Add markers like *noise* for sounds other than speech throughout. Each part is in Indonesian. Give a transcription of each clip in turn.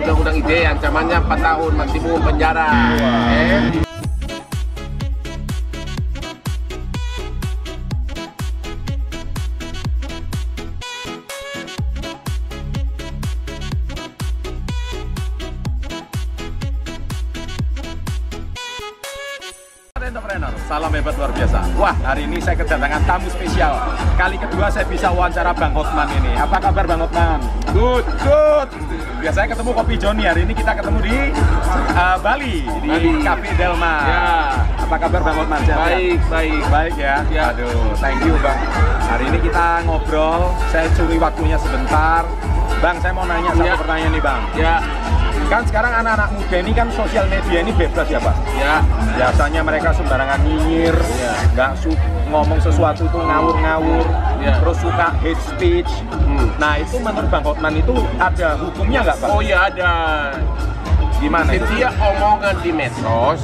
undang-undang ide ancamannya 4 tahun maksimum penjara. Wow. Eh. Entrepreneur, salam hebat luar biasa. Wah, hari ini saya kedatangan tamu spesial. Kali kedua saya bisa wawancara Bang Hotman ini. Apa kabar Bang Hotman? Good, good. Biasanya ketemu Kopi Joni, hari ini kita ketemu di uh, Bali, di Bali. Cafe Delma. Ya. Apa kabar Bang Hotman? Sehat, Baik, baik. Baik ya? Ya. Aduh, thank you Bang. Hari ini kita ngobrol, saya curi waktunya sebentar. Bang, saya mau nanya satu Ya. pertanyaan nih Bang. Ya, Kan sekarang anak-anak muda ini kan sosial media ini bebas ya Pak? ya. biasanya mereka sembarangan nyinyir, Iya. nggak su ngomong sesuatu itu ngawur-ngawur, Iya. terus suka hate speech. Hmm. Nah itu menurut Bang Hotman itu ada hukumnya nggak Pak? Oh ya ada Gimana itu? Setiap omongan di medsos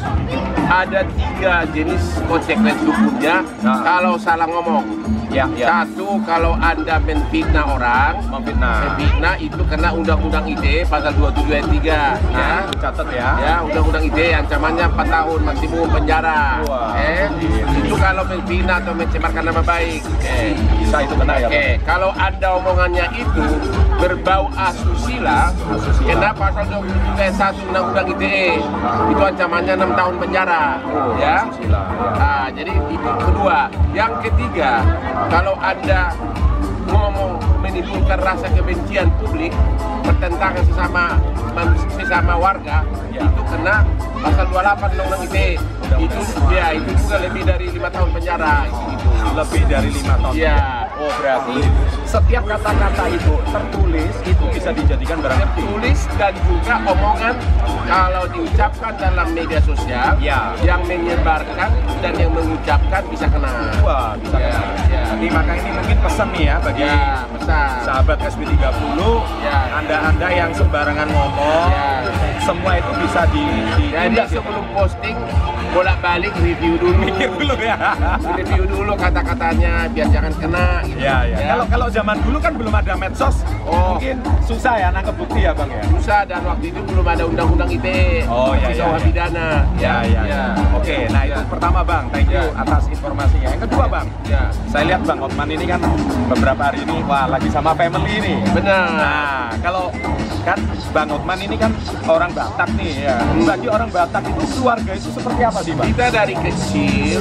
ada tiga jenis konsekuensi hukumnya Nah. kalau salah ngomong. Ya, ya. Satu kalau anda menfitnah orang, Memfitnah. menfitnah itu kena undang-undang ITE pasal 27 ayat 3 Nah, ya. catat ya. Ya, undang-undang ITE ancamannya 4 tahun maksimum penjara. Wah. Eh, itu kalau menfitnah atau mencemarkan nama baik. Eh. Bisa itu kena ya Oke, kalau anda omongannya itu berbau asusila, Asusila. kena pasal 27 ayat 1 Undang-Undang ITE. Itu ancamannya 6 tahun penjara. Oh, ya. asusila, ya. Nah, jadi itu kedua. Yang ketiga, kalau anda ngomong menimbulkan rasa kebencian publik, pertentangan sesama sesama warga, Ya. itu kena pasal 28 Undang-Undang ITE. Itu ya itu juga lebih dari lima tahun penjara. Itu. Lebih dari lima tahun. Ya. Oh berarti setiap kata-kata itu tertulis itu bisa dijadikan barang bukti. tulis dan juga omongan kalau diucapkan dalam media sosial Ya. yang menyebarkan dan yang mengucapkan bisa kena. Wah bisa Ya, kena. Jadi maka ini mungkin pesan nih ya bagi Ya, besar. sahabat SB30 Ya. anda-anda yang sembarangan ngomong Ya. semua itu bisa di, di ya. sebelum posting bolak-balik review dulu. mikir dulu ya review dulu kata-katanya biar jangan kena gitu. ya ya kalau kalau zaman dulu kan belum ada medsos Oh. mungkin susah ya nangkep bukti ya bang ya susah dan waktu itu belum ada undang-undang ITE. Oh, iya, Bisa iya, iya. pidana. ya ya ya oke nah itu Ya. pertama bang thank you Ya. atas informasinya yang kedua bang Ya. saya lihat bang Hotman ini kan beberapa hari ini wah lagi sama family ini Benar. Nah, kalau kan Bang Hotman ini kan orang Batak nih ya. Hmm. Bagi orang Batak itu keluarga itu seperti apa sih, Bang? Kita dari kecil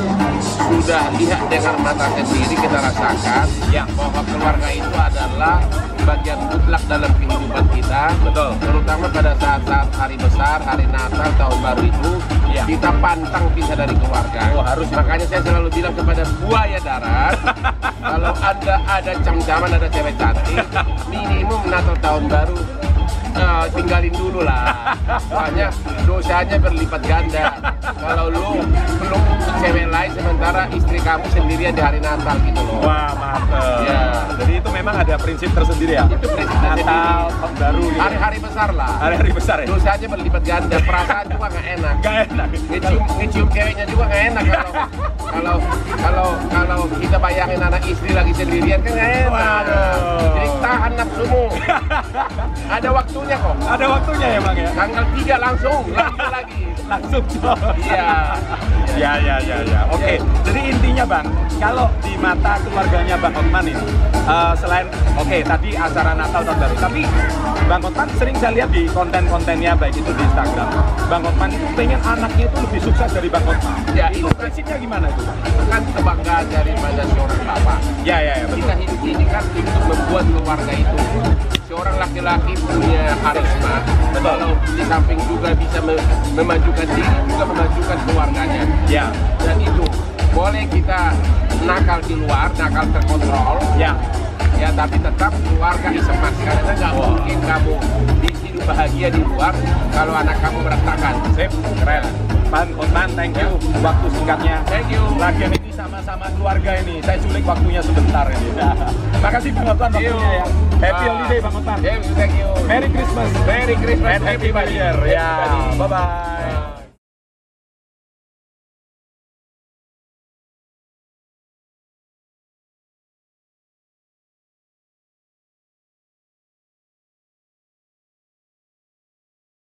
sudah lihat dengan mata sendiri kita rasakan Ya. bahwa keluarga itu adalah bagian mutlak dalam kehidupan kita. Betul. Terutama pada saat-saat hari besar, hari Natal, tahun baru itu Ya. kita pantang pisah dari keluarga. Oh, harus. Makanya saya selalu bilang kepada buaya darat, *laughs* kalau anda ada cam-caman, ada cewek cantik, minimum Natal tahun baru tinggalin dulu lah. Soalnya dosanya berlipat ganda. Kalau lu belum cewek lain sementara istri kamu sendirian di hari Natal gitu loh. Wah, mantep. Ya. Jadi itu memang ada prinsip tersendiri ya. Itu prinsip. Natal, tahun baru gitu. Hari-hari besar lah. Hari-hari besar ya. Dosanya berlipat ganda, perasaan juga nggak enak. Gak enak. Ngecium, ngecium ceweknya juga nggak enak kalau kalau kalau kalau kita bayangin anak istri lagi sendirian kan nggak enak. Waduh. Jadi tahan nafsumu. Ada waktunya kok. Ada waktunya ya, Bang ya. Tanggal 3 langsung, lanjut lagi. Langsung coy. Iya. Ya, ya, ya, ya. Oke. Jadi intinya Bang, kalau di mata keluarganya Bang Hotman ini, eh, selain oke tadi acara Natal tahun baru, tapi Bang Hotman sering saya lihat di konten-kontennya baik itu di Instagram. Bang Hotman itu pengen anaknya itu lebih sukses dari Bang Hotman. Ya, itu prinsipnya gimana itu? Kan kebanggaan daripada seorang bapak. Ya, ya, ya, betul. Kita hidup ini kan untuk membuat keluarga itu. Seorang laki-laki punya karisma. Betul. Kalau di samping juga bisa me- memajukan diri, juga memajukan keluarganya. Ya, Dan itu boleh kita nakal di luar, nakal terkontrol, ya. ya tapi tetap keluarga isemas karena nggak Wah. mungkin kamu di bahagia di luar kalau anak kamu berantakan. Sip, keren. Bang Hotman, thank you waktu singkatnya. Thank you. Lagian ini sama-sama keluarga ini. Saya culik waktunya sebentar ini. *laughs* Makasih Bang you. waktunya ya. Happy Ah. holiday Bang Hotman. Thank you, thank you. Merry Christmas. Merry Christmas and Happy New everybody. Year. Ya, Everybody. bye bye.